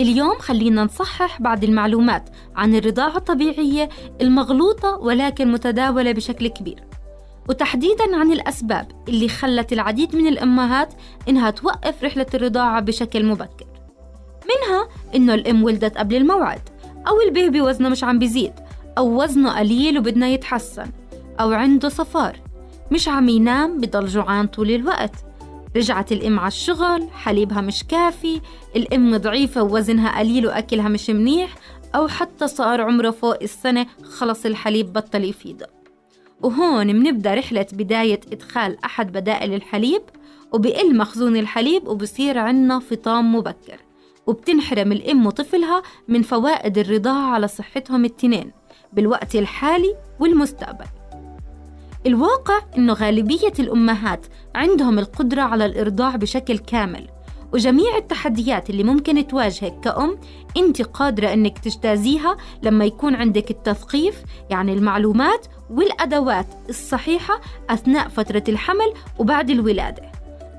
اليوم خلينا نصحح بعض المعلومات عن الرضاعة الطبيعية المغلوطة ولكن متداولة بشكل كبير. وتحديدا عن الأسباب اللي خلت العديد من الأمهات إنها توقف رحلة الرضاعة بشكل مبكر. منها إنه الأم ولدت قبل الموعد أو البيبي وزنه مش عم بيزيد أو وزنه قليل وبدنا يتحسن أو عنده صفار مش عم ينام بضل جوعان طول الوقت. رجعت الأم على الشغل حليبها مش كافي الأم ضعيفة ووزنها قليل وأكلها مش منيح أو حتى صار عمره فوق السنة خلص الحليب بطل يفيده وهون منبدأ رحلة بداية إدخال أحد بدائل الحليب وبقل مخزون الحليب وبصير عنا فطام مبكر. وبتنحرم الأم وطفلها من فوائد الرضاعة على صحتهم التنين بالوقت الحالي والمستقبل. الواقع إنه غالبية الأمهات عندهم القدرة على الإرضاع بشكل كامل وجميع التحديات اللي ممكن تواجهك كأم أنت قادرة أنك تجتازيها لما يكون عندك التثقيف يعني المعلومات والأدوات الصحيحة أثناء فترة الحمل وبعد الولادة.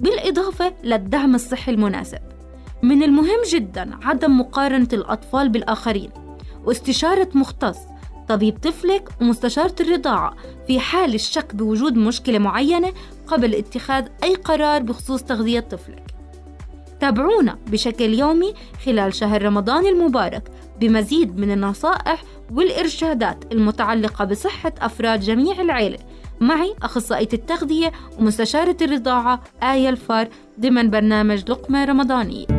بالإضافة للدعم الصحي المناسب. من المهم جدا عدم مقارنة الأطفال بالآخرين واستشارة مختص طبيب طفلك ومستشارة الرضاعة في حال الشك بوجود مشكلة معينة قبل اتخاذ أي قرار بخصوص تغذية طفلك. تابعونا بشكل يومي خلال شهر رمضان المبارك بمزيد من النصائح والإرشادات المتعلقة بصحة أفراد جميع العيلة. معي أخصائية التغذية ومستشارة الرضاعة آية الفار ضمن برنامج لقمة رمضانية